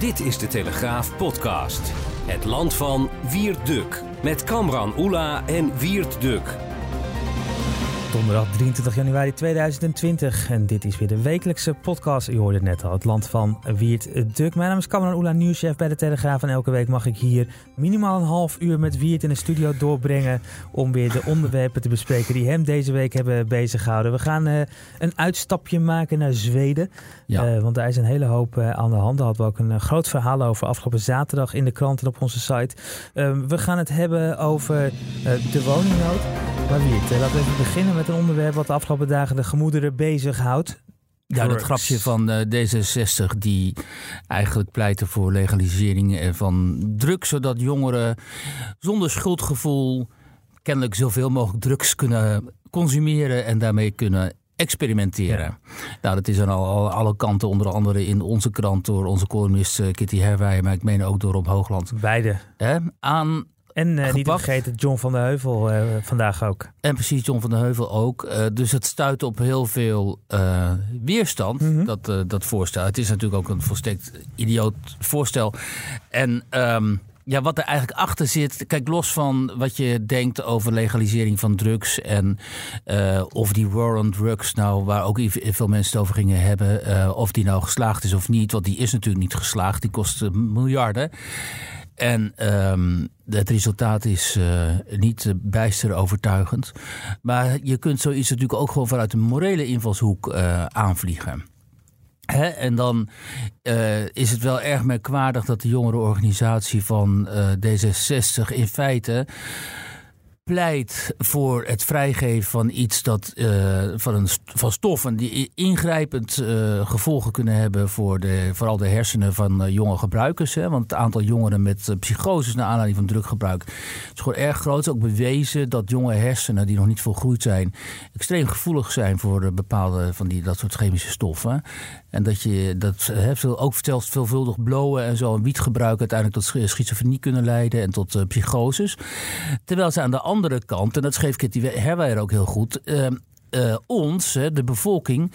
Dit is de Telegraaf podcast. Het land van Wiert Duk. Met Kamran Oela en Wiert Duk. Donderdag 23 januari 2020 en dit is weer de wekelijkse podcast. Je hoorde het net al, het land van Wiert Duk. Mijn naam is Cameron Oela, nieuwschef bij de Telegraaf. En elke week mag ik hier minimaal een half uur met Wiert in de studio doorbrengen... om weer de onderwerpen te bespreken die hem deze week hebben bezighouden. We gaan uh, een uitstapje maken naar Zweden. Ja. Uh, want daar is een hele hoop uh, aan de hand. Daar hadden we ook een groot verhaal over afgelopen zaterdag in de krant en op onze site. we gaan het hebben over de woningnood. Maar Wiert, laten we even beginnen met een onderwerp wat de afgelopen dagen de gemoederen bezighoudt. Ja, dat grapje van uh, D66 die eigenlijk pleiten voor legalisering van drugs, zodat jongeren zonder schuldgevoel kennelijk zoveel mogelijk drugs kunnen consumeren en daarmee kunnen experimenteren. Nou, dat is aan al, alle kanten, onder andere in onze krant door onze columnist uh, Kitty Herwij, maar ik meen ook door Rob Hoogland. Beide. Aan en uh, niet vergeten John van der Heuvel uh, vandaag ook. En precies, John van der Heuvel ook. Uh, dus het stuit op heel veel weerstand, mm -hmm. dat, dat voorstel. Het is natuurlijk ook een volstrekt idioot voorstel. En um, ja, wat er eigenlijk achter zit. Kijk, los van wat je denkt over legalisering van drugs. En of die war on drugs, nou, waar ook veel mensen het over gingen hebben. Of die nou geslaagd is of niet. Want die is natuurlijk niet geslaagd. Die kost miljarden. En um, het resultaat is uh, niet bijster overtuigend. Maar je kunt zoiets natuurlijk ook gewoon vanuit een morele invalshoek uh, aanvliegen. Hè? En dan is het wel erg merkwaardig dat de jongerenorganisatie van D66 in feite pleit voor het vrijgeven van iets dat uh, van, een, van stoffen die ingrijpend uh, gevolgen kunnen hebben voor de, vooral de hersenen van uh, jonge gebruikers. Hè? Want het aantal jongeren met psychoses naar aanleiding van druggebruik is gewoon erg groot. Het is ook bewezen dat jonge hersenen die nog niet volgroeid zijn, extreem gevoelig zijn voor bepaalde van die, dat soort chemische stoffen. En dat je dat ook zelfs veelvuldig blowen en zo en wietgebruik uiteindelijk tot schizofrenie kunnen leiden en tot psychoses. Terwijl ze aan de andere kant, en dat schreef Kitty Herwijer ook heel goed, uh, uh, ons, de bevolking,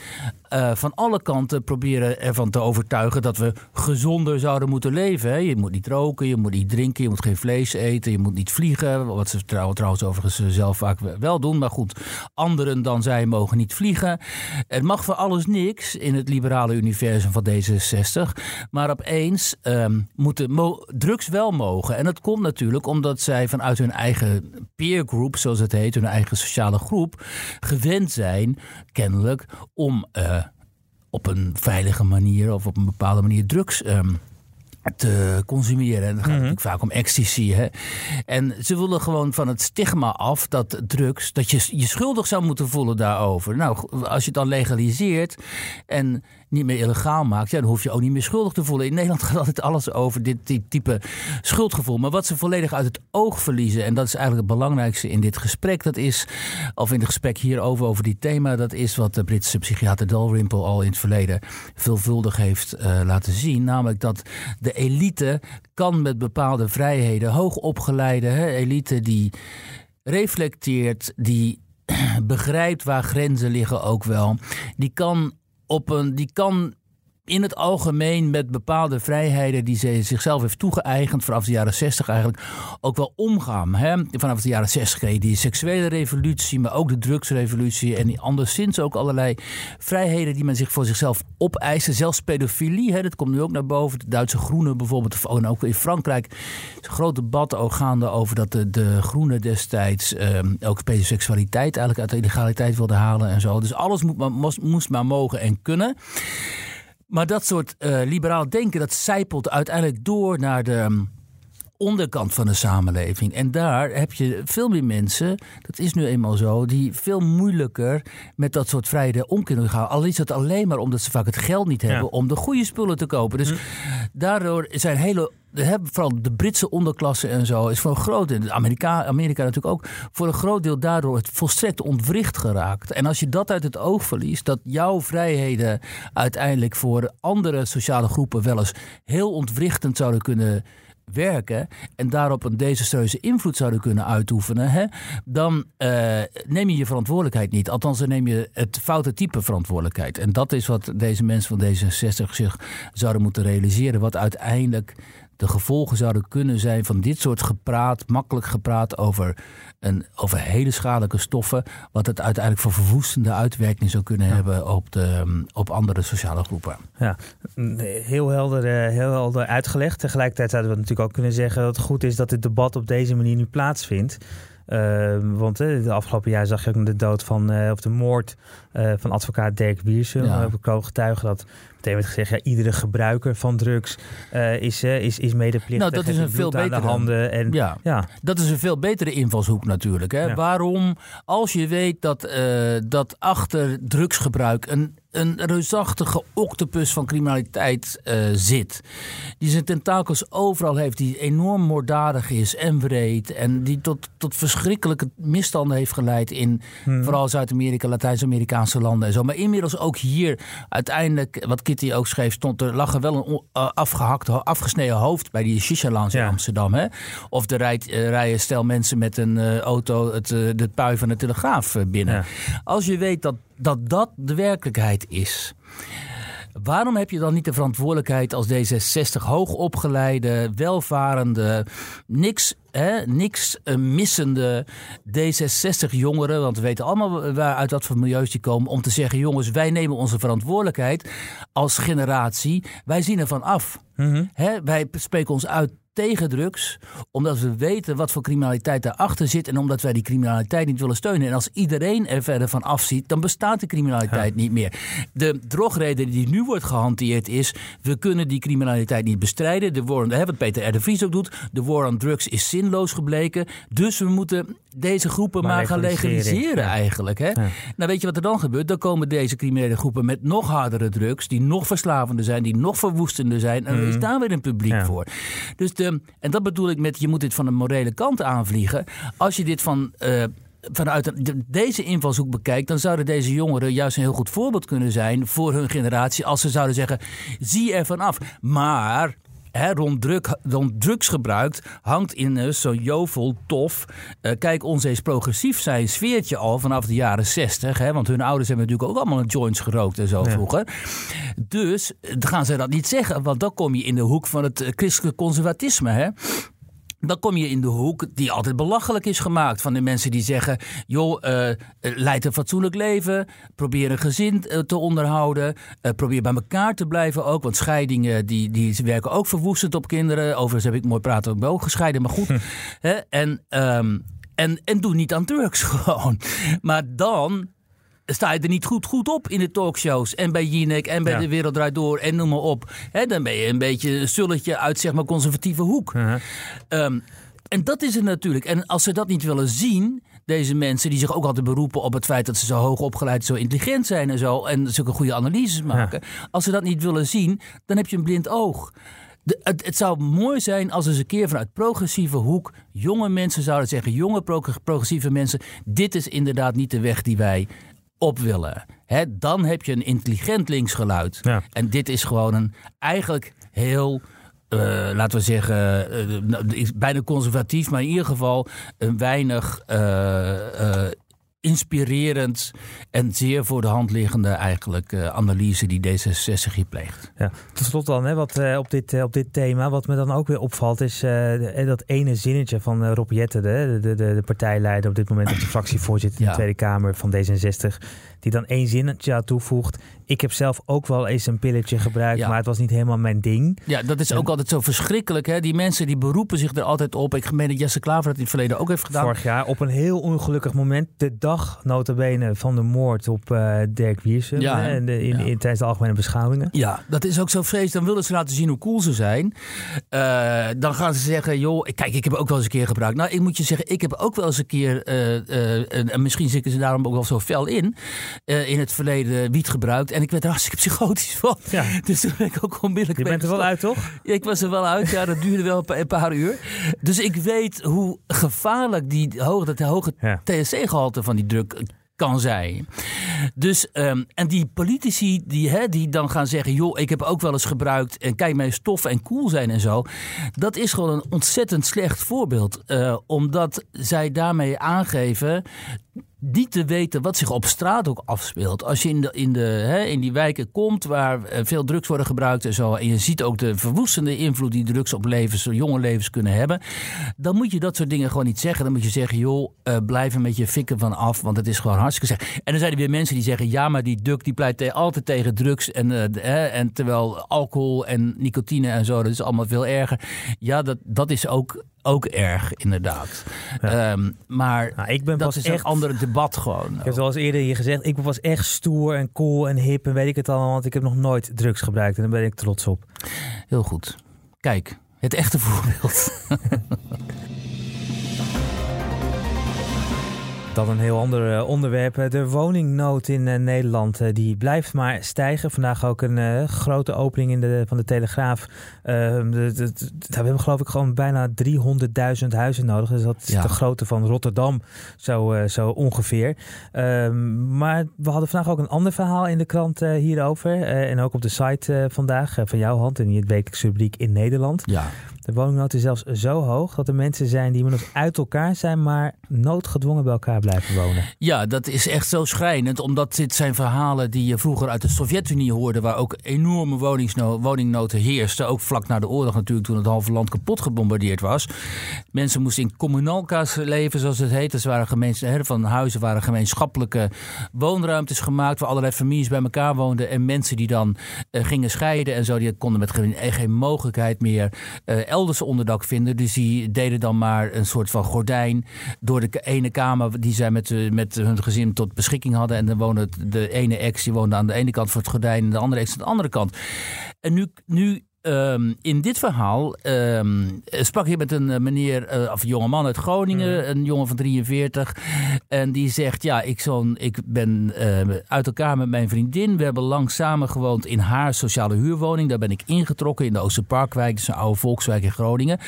uh, van alle kanten proberen ervan te overtuigen dat we gezonder zouden moeten leven. Hè. Je moet niet roken, je moet niet drinken, je moet geen vlees eten, je moet niet vliegen. Wat ze trouwens overigens zelf vaak wel doen. Maar goed, anderen dan zij mogen niet vliegen. Het mag voor alles niks in het liberale universum van D66. Maar opeens um, moeten drugs wel mogen. En dat komt natuurlijk omdat zij vanuit hun eigen peer group, zoals het heet, hun eigen sociale groep, gewend zijn, kennelijk, om uh, op een veilige manier of op een bepaalde manier drugs um, te consumeren. En dan gaat mm -hmm. natuurlijk vaak om ecstasy. Hè? En ze willen gewoon van het stigma af dat drugs, dat je je schuldig zou moeten voelen daarover. Nou, als je het dan legaliseert en niet meer illegaal maakt, ja, dan hoef je ook niet meer schuldig te voelen. In Nederland gaat altijd alles over dit, type schuldgevoel. Maar wat ze volledig uit het oog verliezen, en dat is eigenlijk het belangrijkste in dit gesprek, dat is, of in het gesprek hierover, over dit thema, dat is wat de Britse psychiater Dalrymple al in het verleden veelvuldig heeft uh, laten zien. Namelijk dat de elite kan met bepaalde vrijheden, hoogopgeleide hè, elite die reflecteert, die begrijpt waar grenzen liggen ook wel, die kan op een, die kan in het algemeen met bepaalde vrijheden die ze zichzelf heeft toegeëigend vanaf de jaren 60 eigenlijk ook wel omgaan. Hè? Vanaf de jaren 60 die seksuele revolutie, maar ook de drugsrevolutie en anderszins ook allerlei vrijheden die men zich voor zichzelf opeist. Zelfs pedofilie, hè? dat komt nu ook naar boven. De Duitse groenen bijvoorbeeld, en ook in Frankrijk is een groot debat ook gaande over dat de, de groenen destijds eh, ook pedoseksualiteit eigenlijk uit de illegaliteit wilden halen en zo. Dus alles moet moest maar mogen en kunnen. Maar dat soort uh, liberaal denken, dat zijpelt uiteindelijk door naar de, onderkant van de samenleving. En daar heb je veel meer mensen, dat is nu eenmaal zo, die veel moeilijker met dat soort vrijheden om kunnen gaan. Al is het alleen maar omdat ze vaak het geld niet hebben om de goede spullen te kopen. Dus hm. daardoor zijn hele hebben vooral de Britse onderklasse en zo, is voor een groot deel, Amerika, Amerika natuurlijk ook, voor een groot deel daardoor het volstrekt ontwricht geraakt. En als je dat uit het oog verliest, dat jouw vrijheden uiteindelijk voor andere sociale groepen wel eens heel ontwrichtend zouden kunnen werken en daarop een desastreuze invloed zouden kunnen uitoefenen, hè, dan uh, neem je je verantwoordelijkheid niet. Althans, dan neem je het foute type verantwoordelijkheid. En dat is wat deze mensen van D66 zich zouden moeten realiseren. Wat uiteindelijk de gevolgen zouden kunnen zijn van dit soort gepraat, makkelijk gepraat over, een, over hele schadelijke stoffen, wat het uiteindelijk voor verwoestende uitwerking zou kunnen hebben op, de, op andere sociale groepen. Ja, heel helder, eh, heel helder uitgelegd. Tegelijkertijd zouden we natuurlijk ook kunnen zeggen dat het goed is dat dit debat op deze manier nu plaatsvindt. Uh, want uh, de afgelopen jaar zag je ook de dood van, uh, of de moord van advocaat Dirk Wiersum. Ja. We getuigen dat meteen werd gezegd, ja, iedere gebruiker van drugs is, is, is medeplichtig. Nou, dat is een veel betere handen. En, ja. ja. dat is een veel betere invalshoek natuurlijk. Hè? Waarom, als je weet dat, dat achter drugsgebruik een een reusachtige octopus van criminaliteit uh, zit. Die zijn tentakels overal heeft, die enorm moorddadig is en wreed. En die tot, tot verschrikkelijke misstanden heeft geleid in hmm. vooral Zuid-Amerika, Landen en zo. Maar inmiddels ook hier uiteindelijk, wat Kitty ook schreef, stond er lag er wel een uh, afgehakt, afgesneden hoofd bij die shisha in Amsterdam. Hè? Of er rijdt, uh, rijden stel mensen met een uh, auto het, de pui van de Telegraaf binnen. Als je weet dat dat dat de werkelijkheid is. Waarom heb je dan niet de verantwoordelijkheid als D66 hoogopgeleide, welvarende, niks, hè, niks uh, missende D66 jongeren, want we weten allemaal waar, uit wat voor milieus die komen, om te zeggen: jongens, wij nemen onze verantwoordelijkheid als generatie, wij zien ervan af. Mm wij spreken ons uit tegen drugs, omdat we weten wat voor criminaliteit daarachter zit en omdat wij die criminaliteit niet willen steunen. En als iedereen er verder van afziet, dan bestaat de criminaliteit niet meer. De drogreden die nu wordt gehanteerd is, we kunnen die criminaliteit niet bestrijden. De war, hè, wat Peter R. de Vries ook doet, de war on drugs is zinloos gebleken. Dus we moeten deze groepen maar, gaan legaliseren eigenlijk. Hè? Nou weet je wat er dan gebeurt? Dan komen deze criminele groepen met nog hardere drugs, die nog verslavender zijn, die nog verwoestender zijn. En er is mhm. daar weer een publiek voor. Dus de, en dat bedoel ik met, je moet dit van de morele kant aanvliegen. Als je dit van... Uh, vanuit deze invalshoek bekijkt, dan zouden deze jongeren juist een heel goed voorbeeld kunnen zijn voor hun generatie. Als ze zouden zeggen: zie er vanaf. Maar hè, rond, druk, rond drugsgebruik hangt in uh, zo'n jovel tof. Uh, kijk, ons eens progressief zijn sfeertje al vanaf de jaren 60. Hè, want hun ouders hebben natuurlijk ook allemaal een joints gerookt en zo vroeger. Dus gaan ze dat niet zeggen, want dan kom je in de hoek van het christelijk conservatisme. Hè dan kom je in de hoek die altijd belachelijk is gemaakt. Van de mensen die zeggen: joh, uh, leid een fatsoenlijk leven. Probeer een gezin eh, te onderhouden. Uh, probeer bij elkaar te blijven ook. Want scheidingen die, die werken ook verwoestend op kinderen. Overigens heb ik mooi praten ook wel gescheiden, maar goed. Hè? En, um, en, en doe niet aan drugs gewoon. Maar dan sta je er niet goed, goed op in de talkshows. En bij Jinek en bij De Wereld Draait Door en noem maar op. dan ben je een beetje een sulletje uit zeg maar conservatieve hoek. Ehm, en dat is het natuurlijk. En als ze dat niet willen zien, deze mensen die zich ook altijd beroepen op het feit dat ze zo hoog opgeleid, zo intelligent zijn en zo. En zulke goede analyses maken. Als ze dat niet willen zien, dan heb je een blind oog. De, het, het, zou mooi zijn als eens een keer vanuit progressieve hoek jonge mensen zouden zeggen, jonge progressieve mensen, dit is inderdaad niet de weg die wij op willen. Hè, dan heb je een intelligent linksgeluid. Ja. En dit is gewoon een eigenlijk heel. Uh, laten we zeggen, uh, bijna conservatief, maar in ieder geval een weinig uh, inspirerend en zeer voor de hand liggende eigenlijk uh, analyse die D66 hier pleegt. Ja, tot slot dan, hè, wat, uh, op, dit, uh, op dit thema, wat me dan ook weer opvalt, is dat ene zinnetje van Rob Jetten, de, de, de, partijleider op dit moment op de fractievoorzitter in de Tweede Kamer van D66, die dan één zinnetje toevoegt. Ik heb zelf ook wel eens een pilletje gebruikt, maar het was niet helemaal mijn ding. Ja, dat is ook altijd zo verschrikkelijk. Hè? Die mensen die beroepen zich er altijd op. Ik meen dat Jesse Klaver dat in het verleden ook heeft gedaan. Vorig jaar op een heel ongelukkig moment, de dag dag, nota bene, van de moord op uh, Dirk Wiersum. Ja, in, in, in, tijdens de algemene beschouwingen. Ja, dat is ook zo vrees. Dan willen ze laten zien hoe cool ze zijn. Uh, dan gaan ze zeggen, joh, kijk, ik heb ook wel eens een keer gebruikt. Nou, ik moet je zeggen, ik heb ook wel eens een keer, uh, en misschien zitten ze daarom ook wel zo fel in, in het verleden wiet gebruikt. En ik werd er hartstikke psychotisch van. Ja. Dus toen ben ik ook onmiddellijk... Je bent er wel uit, toch? Ja, ik was er wel uit. Ja, dat duurde wel een paar uur. Dus ik weet hoe gevaarlijk die hoge, dat hoge ja. THC-gehalte van die druk kan zijn. Dus, um, en die politici die, hè, die dan gaan zeggen: joh, ik heb ook wel eens gebruikt en kijk mijn stof en cool zijn en zo. Dat is gewoon een ontzettend slecht voorbeeld. Uh, omdat zij daarmee aangeven niet te weten wat zich op straat ook afspeelt. Als je in, de, in, de, hè, in die wijken komt waar eh, veel drugs worden gebruikt en zo. En je ziet ook de verwoestende invloed die drugs op levens, jonge levens kunnen hebben. Dan moet je dat soort dingen gewoon niet zeggen. Dan moet je zeggen, joh, uh, blijf er met je fikken van af. Want het is gewoon hartstikke zeg. En dan zijn er weer mensen die zeggen, ja, maar die duk die pleit altijd tegen drugs. En, uh, en terwijl alcohol en nicotine en zo, dat is allemaal veel erger. Ja, dat, dat is ook ook erg, inderdaad. Um, maar nou, ik ben dat pas is echt, een ander debat gewoon. Ik heb het al eens eerder hier gezegd. Ik was echt stoer en cool en hip en weet ik het allemaal. Want ik heb nog nooit drugs gebruikt en daar ben ik trots op. Heel goed. Kijk, het echte voorbeeld. Dan een heel ander eh, onderwerp. De woningnood in eh, Nederland eh, die blijft maar stijgen. Vandaag ook een grote opening in de, van de Telegraaf. Ehm, we hebben geloof ik gewoon bijna 300.000 huizen nodig. Dus dat is de grootte van Rotterdam zo, zo ongeveer. Ehm, maar we hadden vandaag ook een ander verhaal in de krant hierover. en ook op de site vandaag van jouw hand in het wekelijkse rubriek in Nederland. Ja. De woningnood is zelfs zo hoog dat er mensen zijn die nog uit elkaar zijn, maar noodgedwongen bij elkaar blijven wonen. Ja, dat is echt zo schrijnend, omdat dit zijn verhalen die je vroeger uit de Sovjet-Unie hoorde, waar ook enorme woningnood heerste. Ook vlak na de oorlog natuurlijk, toen het halve land kapot gebombardeerd was. Mensen moesten in communalkas leven, zoals het heet. Dus waren gemeen, van huizen waren gemeenschappelijke woonruimtes gemaakt, waar allerlei families bij elkaar woonden. En mensen die dan uh, gingen scheiden en zo, die konden met geen, geen mogelijkheid meer uh, elders onderdak vinden. Dus die deden dan maar een soort van gordijn door de ene kamer die zij met, met hun gezin tot beschikking hadden. En dan woonde de ene ex die woonde aan de ene kant van het gordijn en de andere ex aan de andere kant. En nu, nu Um, in dit verhaal um, sprak je met een eh, meneer, uh, of een jonge man uit Groningen, mm. een jongen van 43. En die zegt: Ja, ik, zo'n, ik ben uh, uit elkaar met mijn vriendin. We hebben lang samen gewoond in haar sociale huurwoning. Daar ben ik ingetrokken in de Oosterparkwijk, dus een oude volkswijk in Groningen.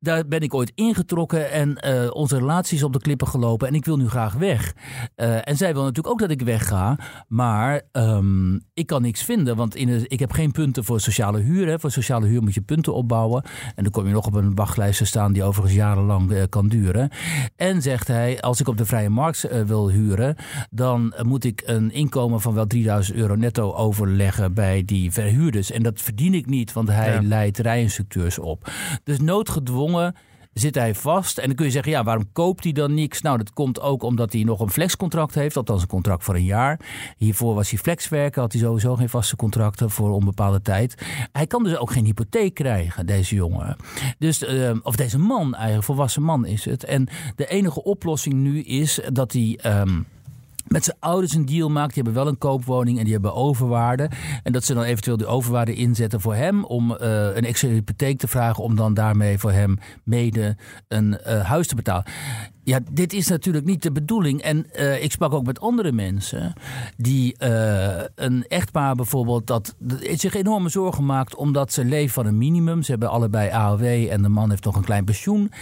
Daar ben ik ooit ingetrokken en uh, onze relatie is op de klippen gelopen en ik wil nu graag weg. Uh, en zij wil natuurlijk ook dat ik wegga, maar um, ik kan niks vinden, want in de, ik heb geen punten voor sociale huur. Hè. Voor sociale huur moet je punten opbouwen en dan kom je nog op een wachtlijst te staan die overigens jarenlang uh, kan duren. En zegt hij, als ik op de vrije markt wil huren, dan moet ik een inkomen van wel 3000 euro netto overleggen bij die verhuurders. En dat verdien ik niet, want hij ja. leidt rijinstructeurs op. Dus noodgedwongen zit hij vast. En dan kun je zeggen, ja, waarom koopt hij dan niks? Nou, dat komt ook omdat hij nog een flexcontract heeft, althans een contract voor een jaar. Hiervoor was hij flexwerker, had hij sowieso geen vaste contracten voor onbepaalde tijd. Hij kan dus ook geen hypotheek krijgen, deze jongen. Dus, uh, of deze man, eigenlijk, volwassen man is het. En de enige oplossing nu is dat hij... Um, met zijn ouders een deal maakt. Die hebben wel een koopwoning en die hebben overwaarde. En dat ze dan eventueel die overwaarde inzetten voor hem om uh, een extra hypotheek te vragen om dan daarmee voor hem mede een uh, huis te betalen. Ja, dit is natuurlijk niet de bedoeling. En uh, ik sprak ook met andere mensen die uh, een echtpaar bijvoorbeeld dat zich enorme zorgen maakt omdat ze leven van een minimum. Ze hebben allebei AOW en de man heeft nog een klein pensioen.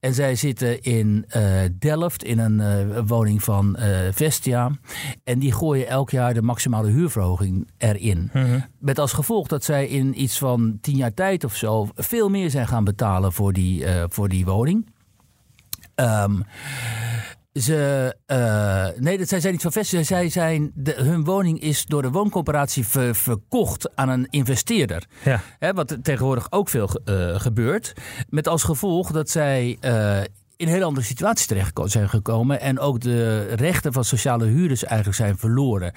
En zij zitten in uh, Delft in een woning van Vestia. En die gooien elk jaar de maximale huurverhoging erin. -hmm. Met als gevolg dat zij in iets van tien jaar tijd of zo veel meer zijn gaan betalen voor die, voor die woning. Um, ze, uh, nee, dat, zij zijn niet van vestiging. Zij zijn, de, hun woning is door de wooncoöperatie ver, verkocht aan een investeerder. Ja. Hè, wat tegenwoordig ook veel uh, gebeurt. Met als gevolg dat zij uh, in een hele andere situatie terecht zijn gekomen. En ook de rechten van sociale huurders eigenlijk zijn verloren.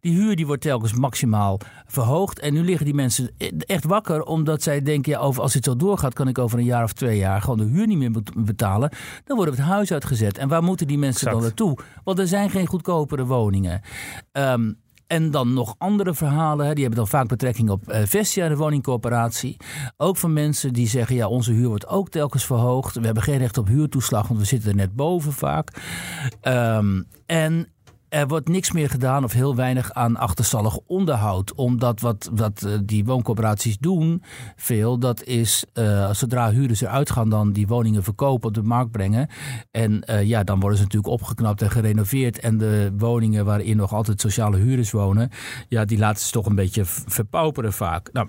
Die huur die wordt telkens maximaal verhoogd. En nu liggen die mensen echt wakker omdat zij denken... Ja, over, als dit zo doorgaat kan ik over een jaar of twee jaar gewoon de huur niet meer betalen. Dan worden we het huis uitgezet. En waar moeten die mensen dan naartoe? Want er zijn geen goedkopere woningen. Um, en dan nog andere verhalen, die hebben dan vaak betrekking op uh, Vestia, de woningcorporatie. Ook van mensen die zeggen, ja, onze huur wordt ook telkens verhoogd. We hebben geen recht op huurtoeslag, want we zitten er net boven vaak. Um, en er wordt niks meer gedaan of heel weinig aan achterstallig onderhoud. Omdat wat, wat uh, die wooncorporaties doen, veel, dat is uh, zodra huurders eruit gaan, dan die woningen verkopen, op de markt brengen. En uh, ja, dan worden ze natuurlijk opgeknapt en gerenoveerd. En de woningen waarin nog altijd sociale huurders wonen, ja, die laten ze toch een beetje verpauperen vaak. Nou.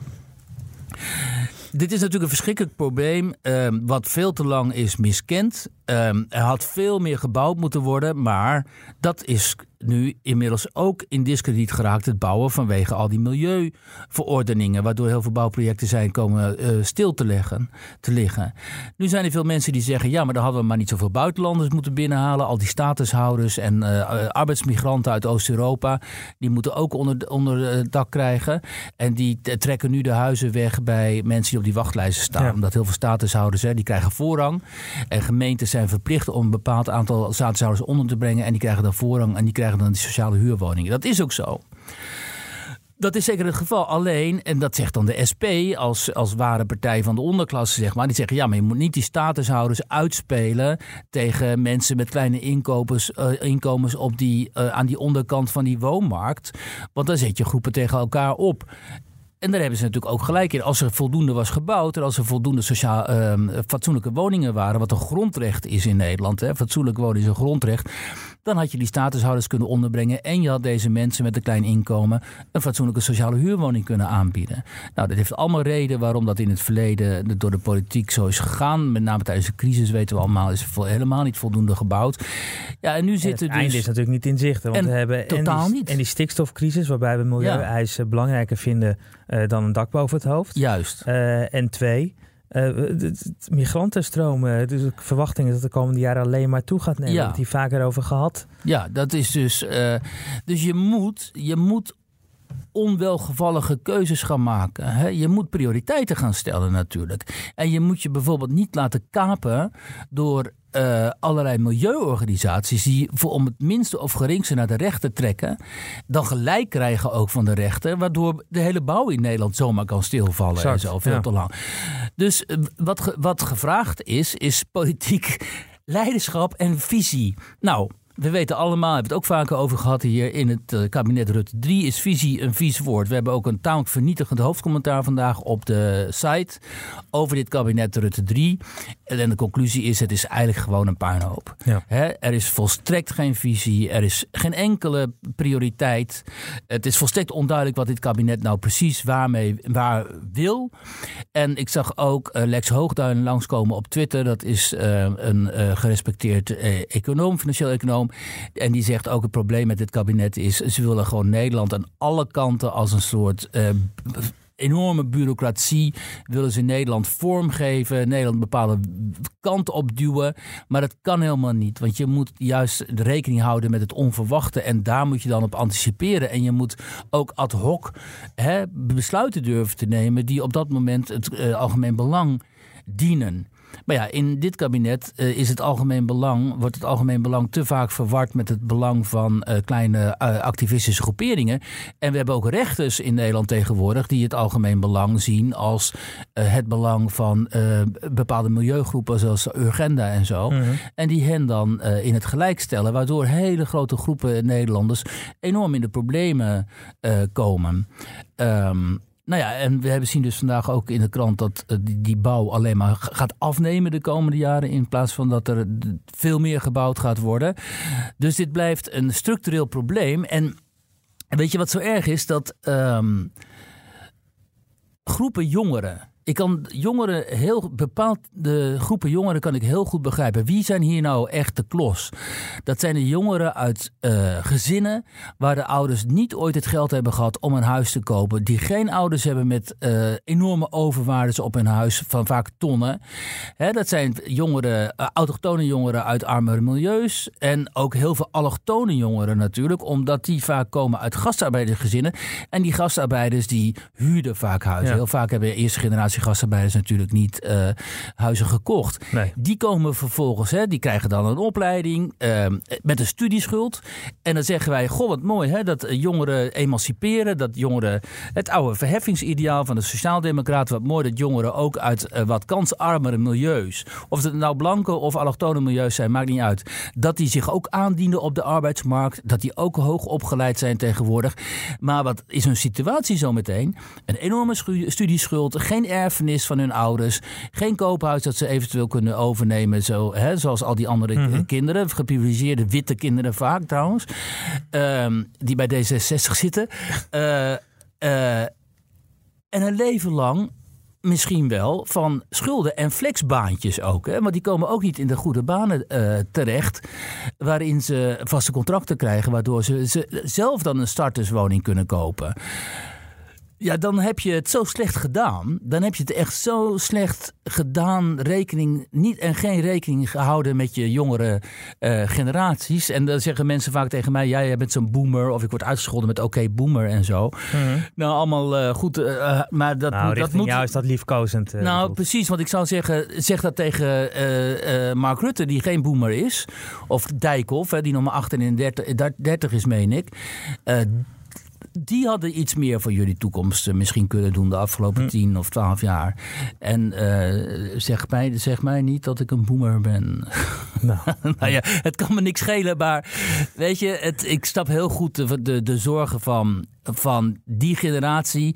Dit is natuurlijk een verschrikkelijk probleem, wat veel te lang is miskend. Uh, er had veel meer gebouwd moeten worden, maar dat is nu inmiddels ook in discrediet geraakt, het bouwen vanwege al die milieuverordeningen, waardoor heel veel bouwprojecten zijn komen uh, stil te, leggen, te liggen. Nu zijn er veel mensen die zeggen, ja, maar dan hadden we maar niet zoveel buitenlanders moeten binnenhalen. Al die statushouders en uh, arbeidsmigranten uit Oost-Europa, die moeten ook onder, onder het dak krijgen. En die trekken nu de huizen weg bij mensen die op die wachtlijsten staan. Ja. Omdat heel veel statushouders, hè, die krijgen voorrang. En gemeentes zijn verplicht om een bepaald aantal statushouders onder te brengen. En die krijgen dan voorrang en die krijgen dan die sociale huurwoningen. Dat is ook zo. Dat is zeker het geval. Alleen, en dat zegt dan de SP als, als ware partij van de onderklasse, zeg maar. Die zeggen, ja, maar je moet niet die statushouders uitspelen tegen mensen met kleine inkomens, uh, inkomens op die, uh, aan die onderkant van die woonmarkt. Want dan zet je groepen tegen elkaar op. En daar hebben ze natuurlijk ook gelijk in. Als er voldoende was gebouwd en als er voldoende sociaal, uh, fatsoenlijke woningen waren, wat een grondrecht is in Nederland, hè, fatsoenlijk wonen is een grondrecht, dan had je die statushouders kunnen onderbrengen en je had deze mensen met een klein inkomen een fatsoenlijke sociale huurwoning kunnen aanbieden. Nou, dat heeft allemaal reden waarom dat in het verleden door de politiek zo is gegaan. Met name tijdens de crisis weten we allemaal, is helemaal niet voldoende gebouwd. Ja, en nu zitten het dus... einde is natuurlijk niet in zicht. Want we hebben totaal en die, niet. En die stikstofcrisis, waarbij we milieueisen ja. belangrijker vinden uh, dan een dak boven het hoofd. Juist. Uh, en twee, uh, migrantenstromen, dus de verwachting is dat de komende jaren alleen maar toe gaat nemen. Ja. Die vaker over gehad. Ja, dat is dus. Uh, dus je moet, je moet onwelgevallige keuzes gaan maken. Hè? Je moet prioriteiten gaan stellen natuurlijk. En je moet je bijvoorbeeld niet laten kapen door uh, allerlei milieuorganisaties die voor om het minste of geringste naar de rechter trekken, dan gelijk krijgen ook van de rechter, waardoor de hele bouw in Nederland zomaar kan stilvallen exact, en zo veel ja. te lang. Dus uh, wat, wat gevraagd is, is politiek leiderschap en visie. Nou, we weten allemaal, hebben het ook vaker over gehad hier in het uh, kabinet Rutte 3, is visie een vies woord. We hebben ook een tamelijk vernietigend hoofdcommentaar vandaag op de site over dit kabinet Rutte 3. En de conclusie is, het is eigenlijk gewoon een puinhoop. Ja. He, er is volstrekt geen visie, er is geen enkele prioriteit. Het is volstrekt onduidelijk wat dit kabinet nou precies waarmee, waar wil. En ik zag ook uh, Lex Hoogduin langskomen op Twitter. Dat is uh, een gerespecteerd econoom, financieel econoom. En die zegt ook het probleem met dit kabinet is... ze willen gewoon Nederland aan alle kanten als een soort... Uh, enorme bureaucratie willen ze Nederland vormgeven, Nederland een bepaalde kant opduwen. Maar dat kan helemaal niet, want je moet juist rekening houden met het onverwachte en daar moet je dan op anticiperen. En je moet ook ad hoc hè, besluiten durven te nemen die op dat moment het uh, algemeen belang dienen. Maar ja, in dit kabinet uh, is het algemeen belang, wordt het algemeen belang te vaak verward met het belang van uh, kleine uh, activistische groeperingen. En we hebben ook rechters in Nederland tegenwoordig die het algemeen belang zien als het belang van bepaalde milieugroepen zoals Urgenda en zo. -hmm. En die hen dan in het gelijk stellen, waardoor hele grote groepen Nederlanders enorm in de problemen komen. Um, nou ja, en we hebben zien dus vandaag ook in de krant dat uh, die, bouw alleen maar gaat afnemen de komende jaren. In plaats van dat er veel meer gebouwd gaat worden. Dus dit blijft een structureel probleem. En weet je wat zo erg is? Dat um, groepen jongeren Ik kan jongeren heel bepaald, de groepen jongeren kan ik heel goed begrijpen. Wie zijn hier nou echt de klos? Dat zijn de jongeren uit uh, gezinnen waar de ouders niet ooit het geld hebben gehad om een huis te kopen. Die geen ouders hebben met uh, enorme overwaardes op hun huis van vaak tonnen. Hè, dat zijn jongeren, uh, autochtone jongeren uit armere milieus. En ook heel veel allochtone jongeren natuurlijk. Omdat die vaak komen uit gastarbeidersgezinnen. En die gastarbeiders die huurden vaak huizen. Ja. Heel vaak hebben eerste generatie gastarbeiders natuurlijk niet uh, huizen gekocht. Nee. Die komen vervolgens, hè, die krijgen dan een opleiding uh, met een studieschuld. En dan zeggen wij, goh wat mooi hè, dat jongeren emanciperen. Dat jongeren, het oude verheffingsideaal van de sociaaldemocraten. Wat mooi dat jongeren ook uit uh, wat kansarmere milieus. Of het nou blanke of allochtone milieus zijn, maakt niet uit. Dat die zich ook aandienen op de arbeidsmarkt. Dat die ook hoog opgeleid zijn tegenwoordig. Maar wat is hun situatie zo meteen? Een enorme studieschuld, geen erfenis van hun ouders, geen koophuis dat ze eventueel kunnen overnemen, zo, hè, zoals al die andere mm -hmm. kinderen, geprivilegeerde witte kinderen vaak trouwens, um, die bij D66 zitten. Uh, uh, en een leven lang misschien wel van schulden en flexbaantjes ook. Hè? Want die komen ook niet in de goede banen uh, terecht. Waarin ze vaste contracten krijgen. Waardoor ze, ze zelf dan een starterswoning kunnen kopen. Ja, dan heb je het zo slecht gedaan. Dan heb je het echt zo slecht gedaan. Rekening niet en geen rekening gehouden met je jongere uh, generaties. En dan zeggen mensen vaak tegen mij: ja, jij bent zo'n boomer. Of ik word uitgescholden met oké, okay, boomer en zo. -hmm. Nou, allemaal uh, goed. Uh, maar dat, nou, dat moet. jou is dat liefkozend. nou, precies. Want ik zou zeggen: zeg dat tegen Mark Rutte, die geen boomer is. Of Dijkhoff, die nog maar 38 30 is, meen ik die hadden iets meer voor jullie toekomst misschien kunnen doen de afgelopen hm. 10 of 12 jaar. En uh, zeg, mij, zeg mij niet dat ik een boomer ben. Nou, nou ja, het kan me niks schelen, maar weet je, het, ik snap heel goed de, de, zorgen van van die generatie.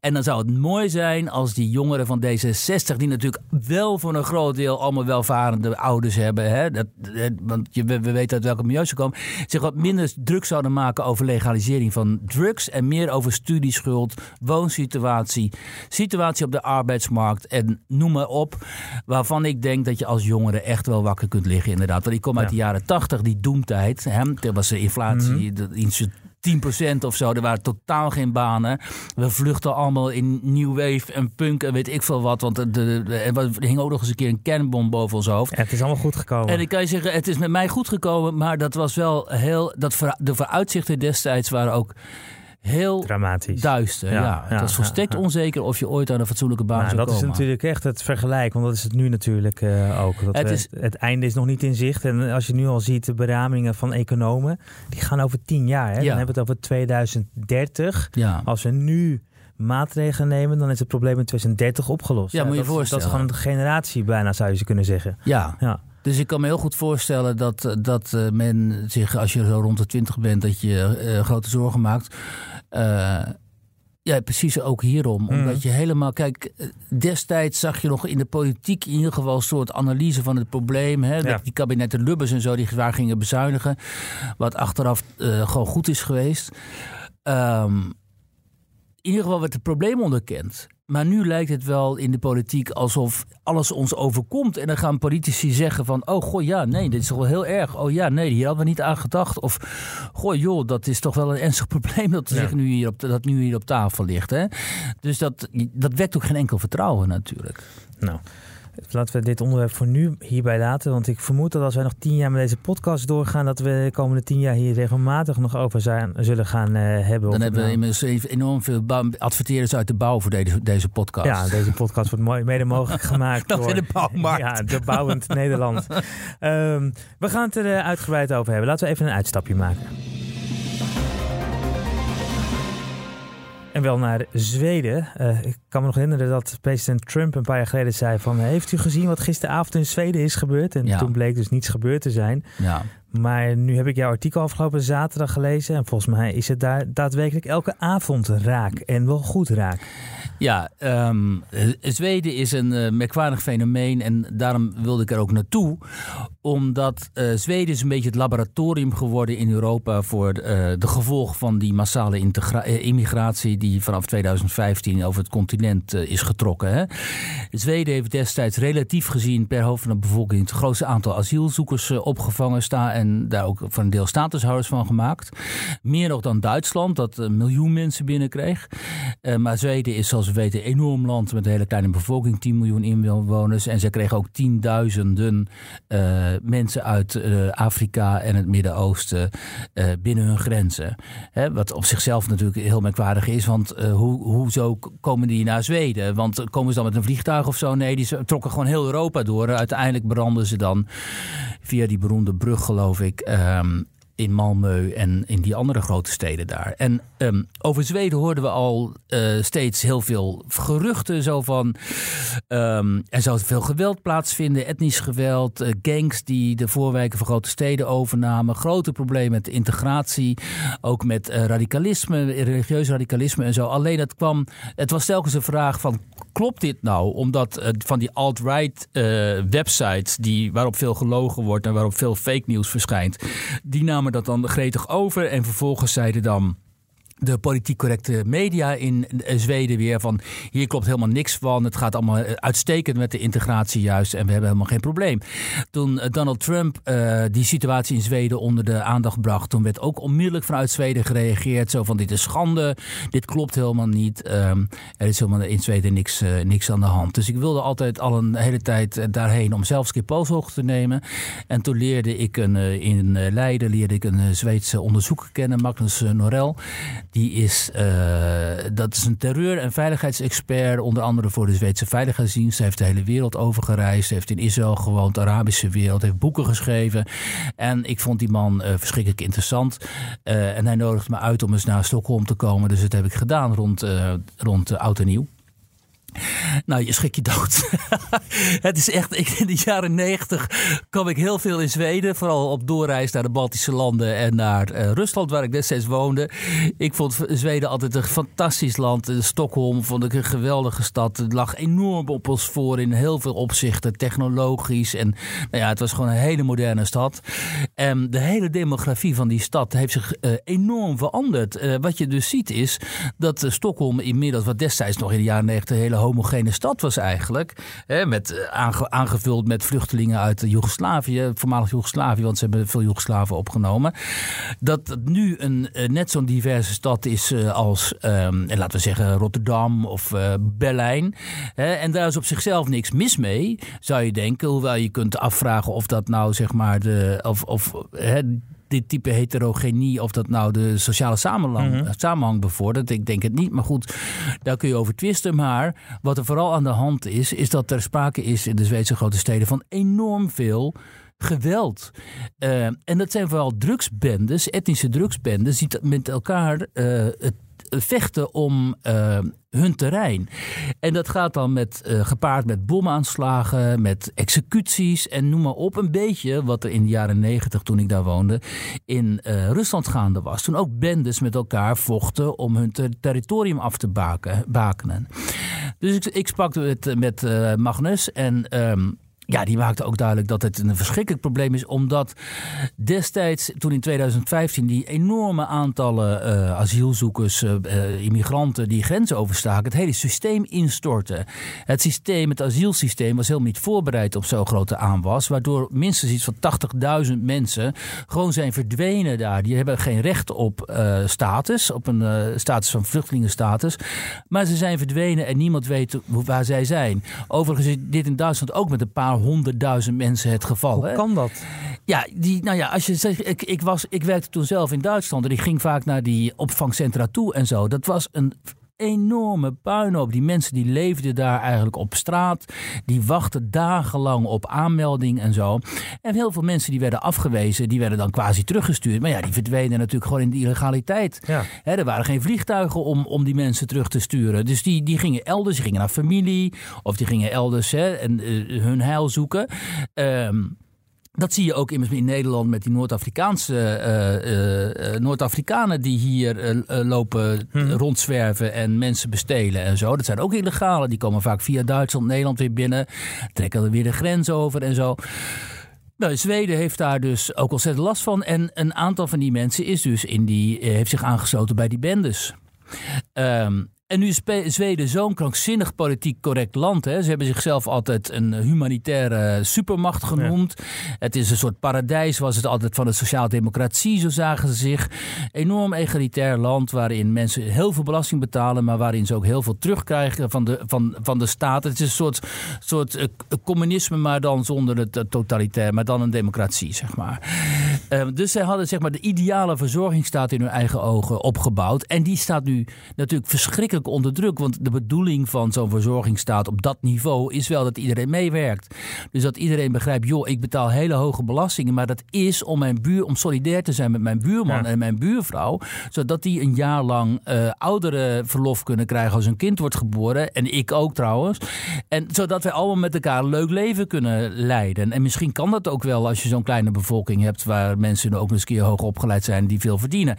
En dan zou het mooi zijn als die jongeren van D66, die natuurlijk wel voor een groot deel allemaal welvarende ouders hebben, hè, dat, want je, we, we weten uit welke milieu ze komen, zich wat minder druk zouden maken over legalisering van drugs en meer over studieschuld, woonsituatie, situatie op de arbeidsmarkt en noem maar op. Waarvan ik denk dat je als jongere echt wel wakker kunt liggen, inderdaad. Want ik kom uit de jaren 80, die doemtijd. Hè, er was de inflatie, mm -hmm. de 10% of zo. Er waren totaal geen banen. We vluchten allemaal in New Wave en punk en weet ik veel wat. Want er, er hing ook nog eens een keer een kernbom boven ons hoofd. Ja, het is allemaal goed gekomen. En ik kan je zeggen, het is met mij goed gekomen. Maar dat was wel heel... Dat de vooruitzichten destijds waren ook heel dramatisch. duister. Ja, ja. het was volstrekt ja, onzeker of je ooit aan een fatsoenlijke baan nou, zou dat komen. Dat is natuurlijk echt het vergelijk, want dat is het nu natuurlijk uh, ook. Dat het, we, is, het einde is nog niet in zicht. En als je nu al ziet, de beramingen van economen, die gaan over tien jaar. Hè? Dan hebben we het over 2030. Als we nu maatregelen nemen, dan is het probleem in 2030 opgelost. Ja, moet je dat, voorstellen. Dat is gewoon een generatie bijna, zou je ze kunnen zeggen. Ja. ja. Dus ik kan me heel goed voorstellen dat, dat uh, men zich, als je zo rond de 20 bent, dat je uh, grote zorgen maakt. Uh, ja, precies ook hierom. Mm. Omdat je helemaal, kijk, destijds zag je nog in de politiek in ieder geval een soort analyse van het probleem. Hè? Ja. Die kabinetten Lubbers en zo, die waar gingen bezuinigen. Wat achteraf gewoon goed is geweest. Um, in ieder geval werd het probleem onderkend. Maar nu lijkt het wel in de politiek alsof alles ons overkomt. En dan gaan politici zeggen van... oh, goh, ja, nee, dit is toch wel heel erg. Oh ja, nee, hier hadden we niet aan gedacht. Of, goh, joh, dat is toch wel een ernstig probleem... dat, ja. zich nu hier op, dat nu hier op tafel ligt. Hè? Dus dat, dat wekt ook geen enkel vertrouwen natuurlijk. Nou... Laten we dit onderwerp voor nu hierbij laten. Want ik vermoed dat als wij nog tien jaar met deze podcast doorgaan... dat we de komende tien jaar hier regelmatig nog over zijn, zullen gaan uh, hebben. Dan hebben we inmiddels enorm veel adverteerders uit de bouw voor deze, deze podcast. Ja, deze podcast wordt mooi, mede mogelijk gemaakt dat door... de bouwmarkt. Ja, de bouwend Nederland. Um, we gaan het er uh, uitgebreid over hebben. Laten we even een uitstapje maken. En wel naar Zweden. Uh, ik kan me nog herinneren dat president Trump een paar jaar geleden zei van... heeft u gezien wat gisteravond in Zweden is gebeurd? En ja. toen bleek dus niets gebeurd te zijn. Ja. Maar nu heb ik jouw artikel afgelopen zaterdag gelezen. En volgens mij is het daar daadwerkelijk elke avond raak. En wel goed raak. Ja, um, Zweden is een uh, merkwaardig fenomeen en daarom wilde ik er ook naartoe. Omdat uh, Zweden is een beetje het laboratorium geworden in Europa voor uh, de gevolgen van die massale immigratie die vanaf 2015 over het continent is getrokken. Hè. Zweden heeft destijds relatief gezien per hoofd van de bevolking het grootste aantal asielzoekers opgevangen staan en daar ook van een deel statushouders van gemaakt. Meer nog dan Duitsland, dat een miljoen mensen binnenkreeg. maar Zweden is zoals we weten een enorm land met een hele kleine bevolking, 10 miljoen inwoners. En ze kregen ook tienduizenden uh, mensen uit uh, Afrika en het Midden-Oosten binnen hun grenzen. Hè, wat op zichzelf natuurlijk heel merkwaardig is, want hoe, hoezo komen die naar Zweden? Want komen ze dan met een vliegtuig of zo? Nee, die trokken gewoon heel Europa door. Uiteindelijk branden ze dan via die beroemde brug, geloof ik, um, in Malmö en in die andere grote steden daar. En um, over Zweden hoorden we al uh, steeds heel veel geruchten. Zo van um, er zou veel geweld plaatsvinden, etnisch geweld, uh, gangs die de voorwijken van grote steden overnamen. Grote problemen met integratie, ook met uh, radicalisme, religieus radicalisme en zo. Alleen het kwam, het was telkens een vraag van klopt dit nou? Omdat van die alt-right websites die, waarop veel gelogen wordt en waarop veel fake nieuws verschijnt, die namen dat dan gretig over en vervolgens zeiden dan de politiek correcte media in Zweden weer van hier klopt helemaal niks van. Het gaat allemaal uitstekend met de integratie juist en we hebben helemaal geen probleem. Toen Donald Trump uh, die situatie in Zweden onder de aandacht bracht, toen werd ook onmiddellijk vanuit Zweden gereageerd. Zo van dit is schande, dit klopt helemaal niet. Um, er is helemaal in Zweden niks, niks aan de hand. Dus ik wilde altijd al een hele tijd daarheen om zelfs een te nemen. En toen leerde ik een, in Leiden leerde ik een Zweedse onderzoeker kennen, Magnus Norel. Die is, uh, dat is een terreur- en veiligheidsexpert, onder andere voor de Zweedse Veiligheidsdienst. Hij heeft de hele wereld overgereisd, heeft in Israël gewoond, de Arabische wereld, heeft boeken geschreven. En ik vond die man uh, verschrikkelijk interessant. Uh, en hij nodigde me uit om eens naar Stockholm te komen. Dus dat heb ik gedaan rond, rond Oud en Nieuw. Nou, je schrik je dood. het is echt, ik, in de jaren negentig kwam ik heel veel in Zweden. Vooral op doorreis naar de Baltische landen en naar uh, Rusland, waar ik destijds woonde. Ik vond Zweden altijd een fantastisch land. Stockholm vond ik een geweldige stad. Het lag enorm op ons voor in heel veel opzichten, technologisch. En nou ja, het was gewoon een hele moderne stad. En de hele demografie van die stad heeft zich uh, enorm veranderd. Wat je dus ziet is dat Stockholm inmiddels, wat destijds nog in de jaren negentig hele homogene stad was eigenlijk. Hè, met, eh, aange, aangevuld met vluchtelingen uit Joegoslavië, voormalig Joegoslavië, want ze hebben veel Joegoslaven opgenomen. Dat het nu een, eh, net zo'n diverse stad is uh, als, um, laten we zeggen, Rotterdam of Berlijn. Hè, en daar is op zichzelf niks mis mee, zou je denken. Hoewel je kunt afvragen of dat nou, zeg maar, de, of, of hè, dit type heterogenie, of dat nou de sociale samenhang, mm -hmm. samenhang bevordert. Ik denk het niet, maar goed, daar kun je over twisten. Maar wat er vooral aan de hand is, is dat er sprake is in de Zweedse grote steden van enorm veel geweld. Uh, en dat zijn vooral drugsbendes, etnische drugsbendes, die met elkaar uh, het vechten om uh, hun terrein. En dat gaat dan met, uh, gepaard met bomaanslagen, met executies en noem maar op. Een beetje wat er in de jaren negentig, toen ik daar woonde, in uh, Rusland gaande was. Toen ook bendes met elkaar vochten om hun ter territorium af te baken, bakenen. Dus ik, ik sprak met, met Magnus en... Um, ja, die maakte ook duidelijk dat het een verschrikkelijk probleem is. Omdat destijds, toen in 2015, die enorme aantallen uh, asielzoekers, uh, immigranten die grenzen overstaken, het hele systeem instortte. Het systeem, het asielsysteem, was helemaal niet voorbereid op zo'n grote aanwas. Waardoor minstens iets van 80.000 mensen gewoon zijn verdwenen daar. Die hebben geen recht op status, op een status van vluchtelingenstatus. Maar ze zijn verdwenen en niemand weet waar zij zijn. Overigens is dit in Duitsland ook met een paar honderdduizend mensen het geval. Hoe hè? kan dat? Ja, die, nou ja, als je zegt, ik, ik, was, ik werkte toen zelf in Duitsland en ik ging vaak naar die opvangcentra toe en zo. Dat was een enorme puinhoop. Die mensen die leefden daar eigenlijk op straat. Die wachten dagenlang op aanmelding en zo. En heel veel mensen die werden afgewezen, die werden dan quasi teruggestuurd. Maar ja, die verdwenen natuurlijk gewoon in de illegaliteit. Ja. He, er waren geen vliegtuigen om, om die mensen terug te sturen. Dus die, die gingen elders, die gingen naar familie. Of die gingen elders hè, en uh, hun heil zoeken. Um, Dat zie je ook immers in Nederland met die Noord-Afrikaanse uh, uh, Noord-Afrikanen die hier lopen hmm. rondzwerven en mensen bestelen en zo. Dat zijn ook illegale. Die komen vaak via Duitsland, Nederland weer binnen, trekken er weer de grens over en zo. Nou, Zweden heeft daar dus ook ontzettend last van. En een aantal van die mensen is dus in die, heeft zich aangesloten bij die bendes. Um, en nu is Zweden zo'n krankzinnig politiek correct land. Hè. Ze hebben zichzelf altijd een humanitaire supermacht genoemd. Het is een soort paradijs, was het altijd van de sociaaldemocratie, zo zagen ze zich. Enorm egalitair land waarin mensen heel veel belasting betalen, maar waarin ze ook heel veel terugkrijgen van de, van, van de staat. Het is een soort, soort uh, communisme, maar dan zonder het uh, totalitair, maar dan een democratie, zeg maar. Uh, dus zij hadden zeg maar de ideale verzorgingsstaat in hun eigen ogen opgebouwd. En die staat nu natuurlijk verschrikkelijk onder druk. Want de bedoeling van zo'n verzorgingsstaat op dat niveau is wel dat iedereen meewerkt. Dus dat iedereen begrijpt, joh, ik betaal hele hoge belastingen. Maar dat is om mijn buur, om solidair te zijn met mijn buurman en mijn buurvrouw. Zodat die een jaar lang uh, oudere verlof kunnen krijgen als een kind wordt geboren. En ik ook trouwens. En zodat wij allemaal met elkaar een leuk leven kunnen leiden. En misschien kan dat ook wel als je zo'n kleine bevolking hebt. Waar mensen ook eens een keer hoog opgeleid zijn die veel verdienen.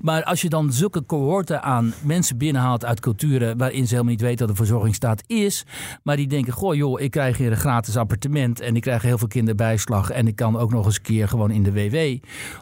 Maar als je dan zulke cohorten aan mensen binnenhaalt uit culturen waarin ze helemaal niet weten dat de verzorgingsstaat is. Maar die denken, goh joh, ik krijg hier een gratis appartement en ik krijg heel veel kinderbijslag. En ik kan ook nog eens een keer gewoon in de WW.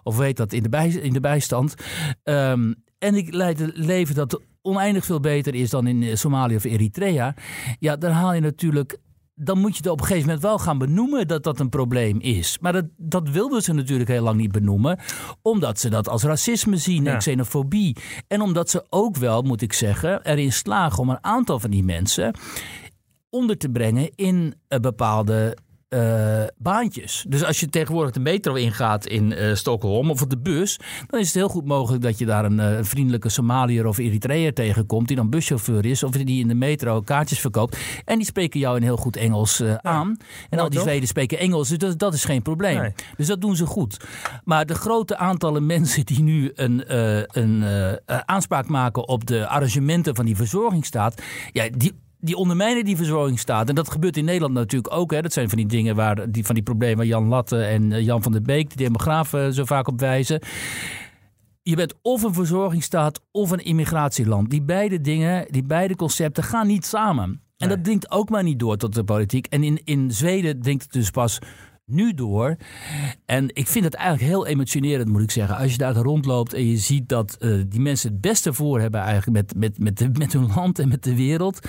Of weet dat, in de, bij, in de bijstand. Ehm, en ik leid een leven dat oneindig veel beter is dan in Somalië of Eritrea. Ja, dan haal je natuurlijk dan moet je het op een gegeven moment wel gaan benoemen dat dat een probleem is. Maar dat, dat wilden ze natuurlijk heel lang niet benoemen, omdat ze dat als racisme zien en xenofobie. En omdat ze ook wel, moet ik zeggen, erin slagen om een aantal van die mensen onder te brengen in bepaalde uh, baantjes. Dus als je tegenwoordig de metro ingaat in uh, Stockholm of op de bus, dan is het heel goed mogelijk dat je daar een uh, vriendelijke Somaliër of Eritreër tegenkomt die dan buschauffeur is of die in de metro kaartjes verkoopt. En die spreken jou in heel goed Engels aan. En al die Zweden spreken Engels, dus dat, dat is geen probleem. Dus dat doen ze goed. Maar de grote aantallen mensen die nu een, een aanspraak maken op de arrangementen van die verzorgingsstaat, ja, die die ondermijnen die verzorgingsstaat. En dat gebeurt in Nederland natuurlijk ook. Hè. Dat zijn van die dingen waar die, van die problemen waar Jan Latte en eh, Jan van der Beek, de demografen, zo vaak op wijzen. Je bent of een verzorgingsstaat of een immigratieland. Die beide dingen, die beide concepten gaan niet samen. En dat dringt ook maar niet door tot de politiek. En in, in Zweden dringt het dus pas nu door. En ik vind het eigenlijk heel emotionerend, moet ik zeggen. Als je daar rondloopt en je ziet dat uh, die mensen het beste voor hebben eigenlijk met, met, met, de, met hun land en met de wereld.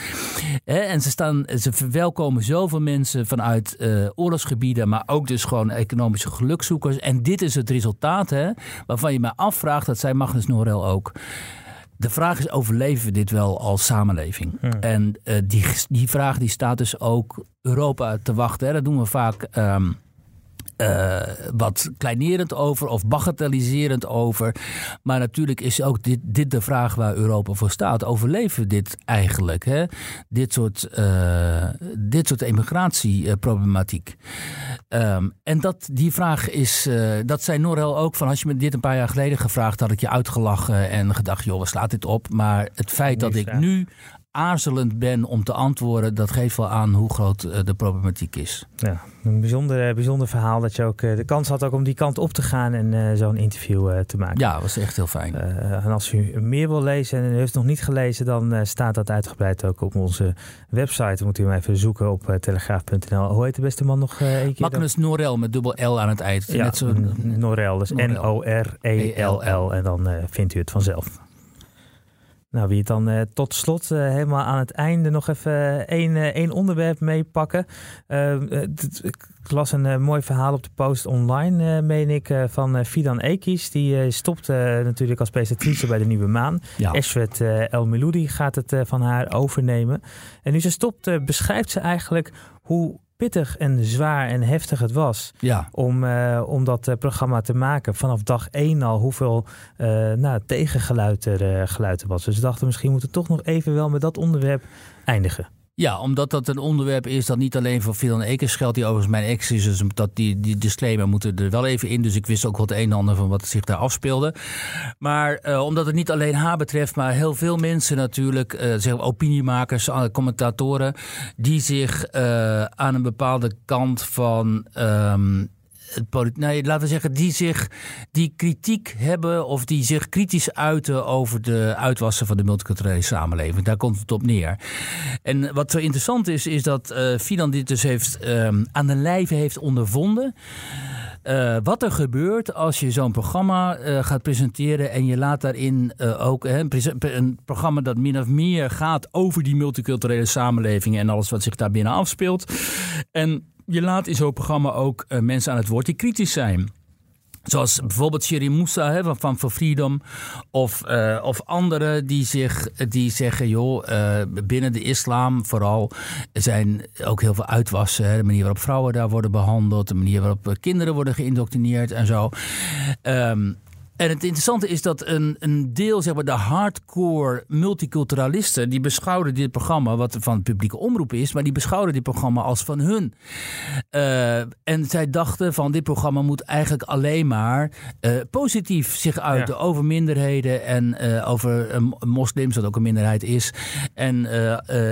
en ze, staan, ze verwelkomen zoveel mensen vanuit uh, oorlogsgebieden, maar ook dus gewoon economische gelukzoekers. En dit is het resultaat hè, waarvan je me afvraagt, dat zei Magnus Norel ook. De vraag is, overleven we dit wel als samenleving? En uh, die, die vraag die staat dus ook Europa te wachten. Hè. Dat doen we vaak um, uh, wat kleinerend over of bagatelliserend over. Maar natuurlijk is ook dit, dit de vraag waar Europa voor staat. Overleven we dit eigenlijk? Hè? Dit soort, uh, dit soort emigratieproblematiek. Um, en dat, die vraag is, uh, dat zei Norel ook van als je me dit een paar jaar geleden gevraagd had ik je uitgelachen en gedacht, joh, we slaat dit op. Maar het feit dat ik nu aarzelend ben om te antwoorden, dat geeft wel aan hoe groot eh, de problematiek is. Ja, een bijzonder, bijzonder verhaal dat je ook eh, de kans had ook om die kant op te gaan en uh, zo'n interview te maken. Ja, dat was echt heel fijn. en als u meer wil lezen en u heeft nog niet gelezen, dan staat dat uitgebreid ook op onze website. Dan moet u hem even zoeken op telegraaf.nl. Hoe heet de beste man nog een keer? Magnus Norel met dubbel L aan het eind. Ja, Net zo... Norel, dus N-O-R-E-L-L. En dan vindt u het vanzelf. Nou, wie het dan uh, tot slot uh, helemaal aan het einde nog even één, uh, één onderwerp meepakken. ik las een mooi verhaal op de post online, meen ik, van Fidan Ekis. Die stopt natuurlijk als presentatrice bij de Nieuwe Maan. Ja. Eswet El Meloudi gaat het van haar overnemen. En nu ze stopt, beschrijft ze eigenlijk hoe pittig en zwaar en heftig het was ja. om, uh, om dat uh, programma te maken. Vanaf dag één al hoeveel uh, nou, tegengeluid er geluid was. Dus we dachten misschien moeten we toch nog even wel met dat onderwerp eindigen. Ja, omdat dat een onderwerp is dat niet alleen voor Phil Ekers geldt, die overigens mijn ex is. Dus dat die, die disclaimer moeten er wel even in. Dus ik wist ook wat een en ander van wat zich daar afspeelde. Maar uh, omdat het niet alleen haar betreft, maar heel veel mensen natuurlijk, uh, zeg, opiniemakers, uh, commentatoren, die zich aan een bepaalde kant van. Um, nee, laten we zeggen, die zich die kritiek hebben of die zich kritisch uiten over de uitwassen van de multiculturele samenleving. Daar komt het op neer. En wat zo interessant is, is dat uh, Fidan dit dus heeft ehm, aan de lijve heeft ondervonden. Uh, wat er gebeurt als je zo'n programma uh, gaat presenteren en je laat daarin ook een, programma dat min of meer gaat over die multiculturele samenleving en alles wat zich daar binnen afspeelt. En je laat in zo'n programma ook uh, mensen aan het woord die kritisch zijn. Zoals bijvoorbeeld Sherry Moussa hè, van For Freedom. Of, uh, of anderen die, zich, die zeggen: joh, uh, binnen de islam vooral zijn ook heel veel uitwassen. Hè, de manier waarop vrouwen daar worden behandeld. De manier waarop kinderen worden geïndoctrineerd en zo. Um, en het interessante is dat een, een deel, zeg maar, de hardcore multiculturalisten, die beschouwden dit programma, wat van publieke omroep is, maar die beschouwden dit programma als van hun. Uh, en zij dachten van dit programma moet eigenlijk alleen maar uh, positief zich uiten ja. over minderheden en uh, over moslims, wat ook een minderheid is, en,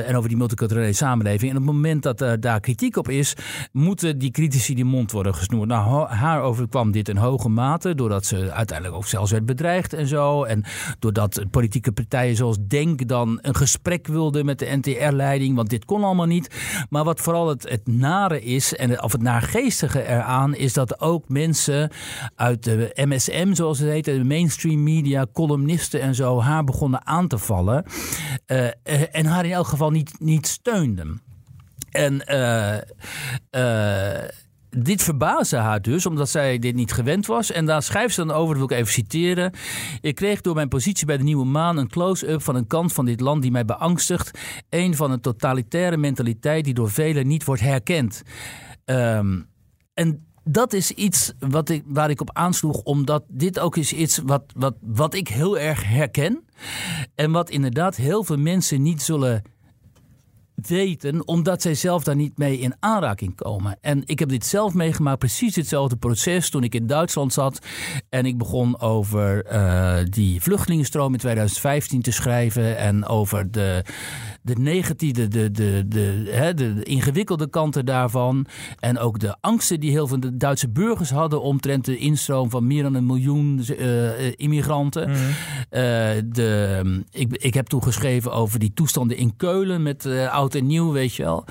en over die multiculturele samenleving. En op het moment dat daar kritiek op is, moeten die critici die mond worden gesnoerd. Nou, haar overkwam dit in hoge mate, doordat ze uiteindelijk of zelfs werd bedreigd en zo. En doordat politieke partijen zoals Denk dan een gesprek wilden met de NTR-leiding, want dit kon allemaal niet. Maar wat vooral het, het nare is, en of het naargeestige eraan, is dat ook mensen uit de MSM, zoals het heet, de mainstream media, columnisten en zo, haar begonnen aan te vallen. Uh, en haar in elk geval niet, niet steunden. En uh, uh, dit verbaasde haar dus, omdat zij dit niet gewend was. En daar schrijft ze dan over, dat wil ik even citeren. Ik kreeg door mijn positie bij de Nieuwe Maan een close-up van een kant van dit land die mij beangstigt. Een van een totalitaire mentaliteit die door velen niet wordt herkend. Um, en dat is iets wat ik, waar ik op aansloeg, omdat dit ook is iets wat, wat, wat ik heel erg herken. En wat inderdaad heel veel mensen niet zullen weten, omdat zij zelf daar niet mee in aanraking komen. En ik heb dit zelf meegemaakt, precies hetzelfde proces toen ik in Duitsland zat en ik begon over uh, die vluchtelingenstroom in 2015 te schrijven en over de, de negatieve, de, de, de, hè, de, de ingewikkelde kanten daarvan en ook de angsten die heel veel de Duitse burgers hadden omtrent de instroom van meer dan een miljoen uh, immigranten. Mm -hmm. uh, de, ik, ik heb toen geschreven over die toestanden in Keulen met oud en nieuw, weet je wel.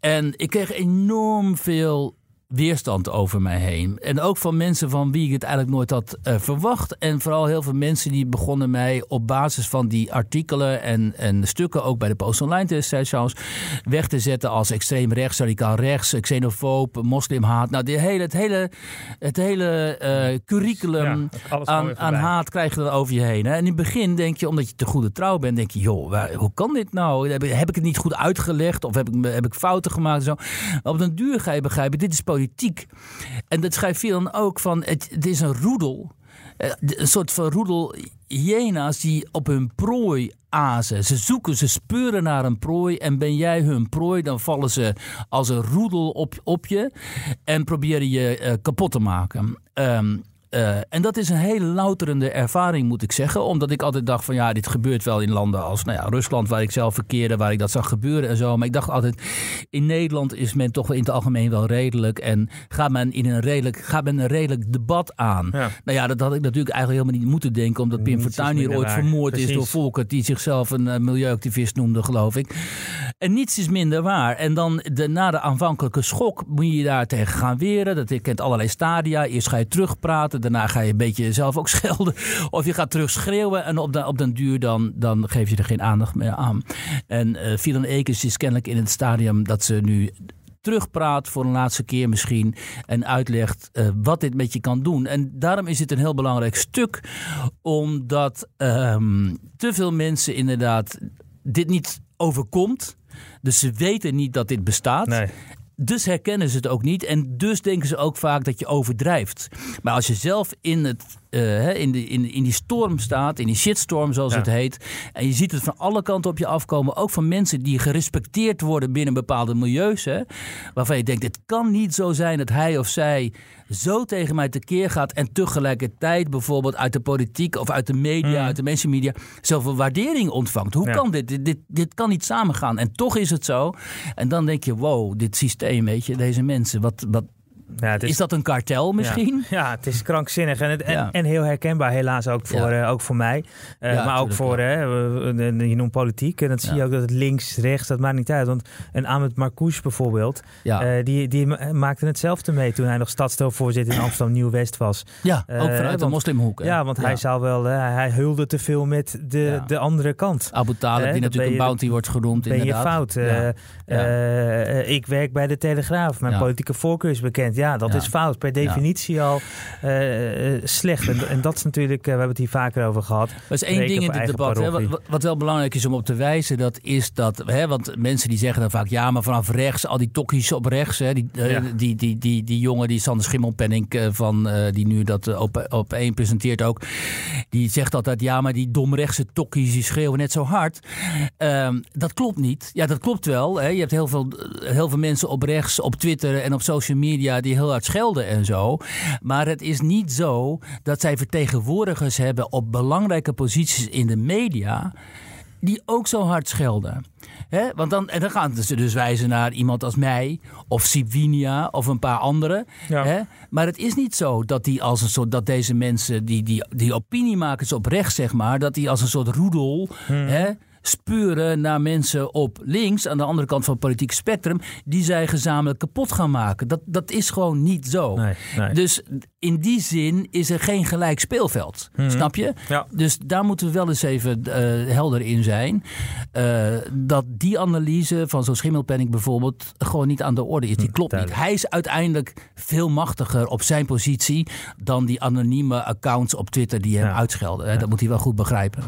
En ik kreeg enorm veel weerstand over mij heen. En ook van mensen van wie ik het eigenlijk nooit had uh, verwacht. En vooral heel veel mensen die begonnen mij op basis van die artikelen en, en stukken, ook bij de Post Online destijds weg te zetten als extreem rechts, radicaal rechts, xenofoob, moslimhaat. Nou, die hele, het hele, het hele uh, curriculum ja, aan, aan haat krijg je dan over je heen. Hè? En in het begin denk je, omdat je te goede trouw bent, denk je, joh, waar, hoe kan dit nou? Heb, heb, ik het niet goed uitgelegd of heb ik, heb ik fouten gemaakt? Zo. Op den duur ga je begrijpen, dit is politiek politiek. En dat schrijft dan ook van, het, is een roedel. Eh, een soort van roedel hyena's die op hun prooi azen. Ze zoeken, ze speuren naar een prooi. En ben jij hun prooi, dan vallen ze als een roedel op, op je. En proberen je uh, kapot te maken. Um, uh, en dat is een hele louterende ervaring, moet ik zeggen. Omdat ik altijd dacht van ja, dit gebeurt wel in landen als nou ja, Rusland, waar ik zelf verkeerde, waar ik dat zag gebeuren en zo. Maar ik dacht altijd, in Nederland is men toch in het algemeen wel redelijk. En gaat men in een redelijk, gaat men een redelijk debat aan. Ja. Nou ja, dat had ik natuurlijk eigenlijk helemaal niet moeten denken. Omdat Pim Fortuyn hier ooit vermoord Precies. is door Volkert, die zichzelf een uh, milieuactivist noemde, geloof ik. En niets is minder waar. En dan de, na de aanvankelijke schok moet je daar tegen gaan weren. Dat je kent allerlei stadia. Eerst ga je terugpraten daarna ga je een beetje zelf ook schelden. Of je gaat terug schreeuwen en op, de, op den duur dan, dan geef je er geen aandacht meer aan. En uh, Filan Ekens is kennelijk in het stadium dat ze nu terugpraat voor een laatste keer misschien en uitlegt uh, wat dit met je kan doen. En daarom is het een heel belangrijk stuk, omdat um, te veel mensen inderdaad dit niet overkomt. Dus ze weten niet dat dit bestaat. Nee. Dus herkennen ze het ook niet. En dus denken ze ook vaak dat je overdrijft. Maar als je zelf in, het, uh, in, de, in, in die storm staat, in die shitstorm zoals ja. het heet. En je ziet het van alle kanten op je afkomen. Ook van mensen die gerespecteerd worden binnen bepaalde milieus. Hè, waarvan je denkt: het kan niet zo zijn dat hij of zij zo tegen mij tekeer gaat. En tegelijkertijd bijvoorbeeld uit de politiek of uit de media, mm. uit de mensenmedia. zoveel waardering ontvangt. Hoe ja. kan dit? dit? Dit, dit kan niet samengaan. En toch is het zo. En dan denk je: wow, dit systeem, weet je, deze mensen, wat. wat Ja, is, dat een kartel misschien? Ja, het is krankzinnig en, het, en, Ja. en heel herkenbaar helaas ook voor, eh, ook voor mij. Eh, maar ook voor, hè, we- je noemt politiek en dan zie je ook dat het links, rechts, dat maakt niet uit. Want een Ahmed Marcouch bijvoorbeeld, eh, die, die ma- maakte hetzelfde mee toen hij nog stadsdeelvoorzitter in Amsterdam Nieuw-West was. ja ook eh, vanuit de moslimhoek. hè? Ja, want hij zou wel, eh, hij hulde te veel met de, de andere kant. Abu Talib, Eh, die natuurlijk een bounty wordt genoemd Ben je fout? Eh, eh, eh, ik werk bij de Telegraaf. Mijn politieke voorkeur is bekend. Ja, dat Ja. is fout. Per definitie al eh, eh, slecht. En, en dat is natuurlijk, eh, we hebben het hier vaker over gehad. Dat is één ding in dit debat. Hè, wat, wat wel belangrijk is om op te wijzen, dat is dat. Hè, want mensen die zeggen dan vaak, ja, maar vanaf rechts, al die tokkies op rechts. Hè, die, eh, Ja. die, die, die, die jongen, die Sander Schimmelpenning, eh, van, eh, die nu dat eh, op, op één presenteert ook. Die zegt altijd, ja, maar die domrechtse tokkies, die schreeuwen net zo hard. Ehm, dat klopt niet. Ja, dat klopt wel. Hè. Je hebt heel veel, heel veel mensen op rechts, op Twitter en op social media die heel hard schelden en zo. Maar het is niet zo dat zij vertegenwoordigers hebben op belangrijke posities in de media die ook zo hard schelden. Hè? Want dan, en dan gaan ze dus wijzen naar iemand als mij, of Sivinia, of een paar anderen. Ja. Hè? Maar het is niet zo dat, die als een soort, dat deze mensen, die, die, die opiniemakers op rechts, zeg maar, dat die als een soort roedel. Hè? Spuren naar mensen op links, aan de andere kant van het politieke spectrum, die zij gezamenlijk kapot gaan maken. Dat, dat is gewoon niet zo. Nee, nee. Dus in die zin is er geen gelijk speelveld. Snap je? Ja. Dus daar moeten we wel eens even eh, helder in zijn. Eh, dat die analyse van zo'n schimmelpenning bijvoorbeeld gewoon niet aan de orde is. Die klopt niet. Hij is uiteindelijk veel machtiger op zijn positie dan die anonieme accounts op Twitter die hem Ja. uitschelden. hè. Dat moet hij wel goed begrijpen.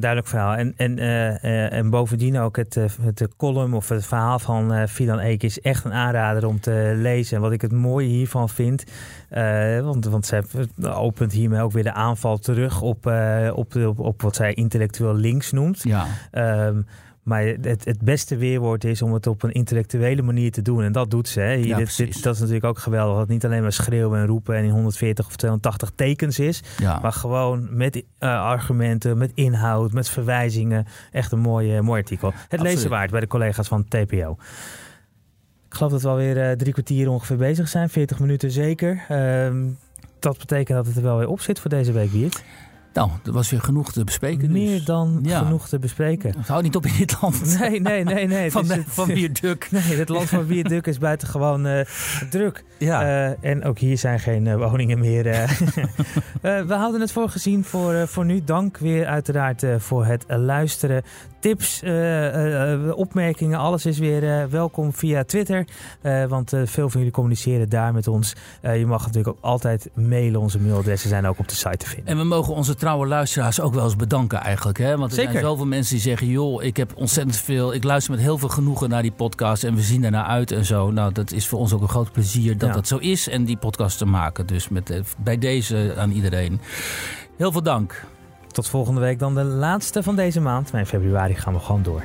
Duidelijk verhaal. En, en, eh, eh, en bovendien ook het, eh, het column of het verhaal van Filan Eek is echt een aanrader om te lezen. En wat ik het mooie hiervan vind, want, want zij opent hiermee ook weer de aanval terug op, op, op, op wat zij intellectueel links noemt. Ja. Ehm, maar het, het beste weerwoord is om het op een intellectuele manier te doen. En dat doet ze. Hè. Hier, Ja, dit, dit- dat is natuurlijk ook geweldig. Dat het niet alleen maar schreeuwen en roepen en in 140 of 280 tekens is. Ja. Maar gewoon met eh, argumenten, met inhoud, met verwijzingen. Echt een mooi, mooi artikel. Het Absoluut. lezen waard bij de collega's van TPO. Ik geloof dat we alweer eh, drie kwartier ongeveer bezig zijn. 40 minuten zeker. Ehm, dat betekent dat het er wel weer op zit voor deze week, Wiert. Nou, er was weer genoeg te bespreken. dus. Meer dan Ja. genoeg te bespreken. Het houdt niet op in dit land. Nee, nee, nee. nee. Van, de, het- van Bierduk. Nee, het land van Wierduk is buitengewoon eh druk. Ja. Eh, en ook hier zijn geen eh, woningen meer. we houden het voor gezien voor, voor nu. Dank weer uiteraard voor het luisteren. Tips, eh, eh, opmerkingen, alles is weer eh, welkom via Twitter. Eh, want eh, veel van jullie communiceren daar met ons. Eh, je mag natuurlijk ook altijd mailen. Onze mailadressen zijn ook op de site te vinden. En we mogen onze trouwe luisteraars ook wel eens bedanken eigenlijk. Hè? Want er Zeker. zijn zoveel mensen die zeggen... joh, ik heb ontzettend veel... ik luister met heel veel genoegen naar die podcast... en we zien ernaar uit en zo. Nou, dat is voor ons ook een groot plezier dat Ja. dat zo is... en die podcast te maken. Dus met, eh, bij deze aan iedereen. Heel veel dank. Tot volgende week dan de laatste van deze maand. Maar in februari gaan we gewoon door.